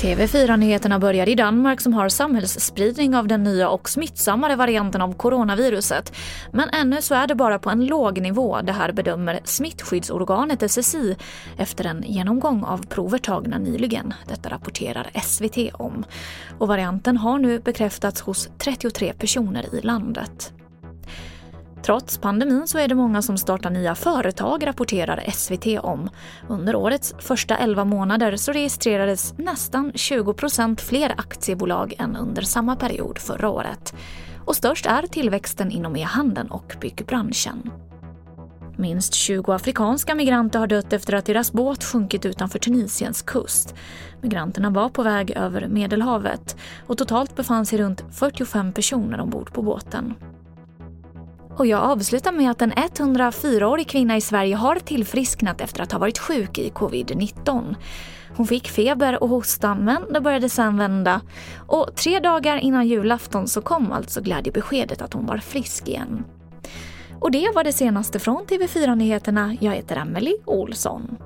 TV4-nyheterna börjar i Danmark som har samhällsspridning av den nya och smittsammare varianten av coronaviruset. Men ännu så är det bara på en låg nivå, det här bedömer smittskyddsorganet SSI efter en genomgång av prover tagna nyligen. Detta rapporterar SVT om. Och varianten har nu bekräftats hos 33 personer i landet. Trots pandemin så är det många som startar nya företag, rapporterar SVT om. Under årets första 11 månader så registrerades nästan 20 procent fler aktiebolag än under samma period förra året. Och störst är tillväxten inom e-handeln och byggbranschen. Minst 20 afrikanska migranter har dött efter att deras båt sjunkit utanför Tunisiens kust. Migranterna var på väg över Medelhavet och totalt befann sig runt 45 personer ombord på båten. Och jag avslutar med att en 104-årig kvinna i Sverige har tillfrisknat efter att ha varit sjuk i covid-19. Hon fick feber och hosta men det började sen vända. Och tre dagar innan julafton så kom alltså glädjebeskedet att hon var frisk igen. Och det var det senaste från TV4 Nyheterna. Jag heter Emily Olsson.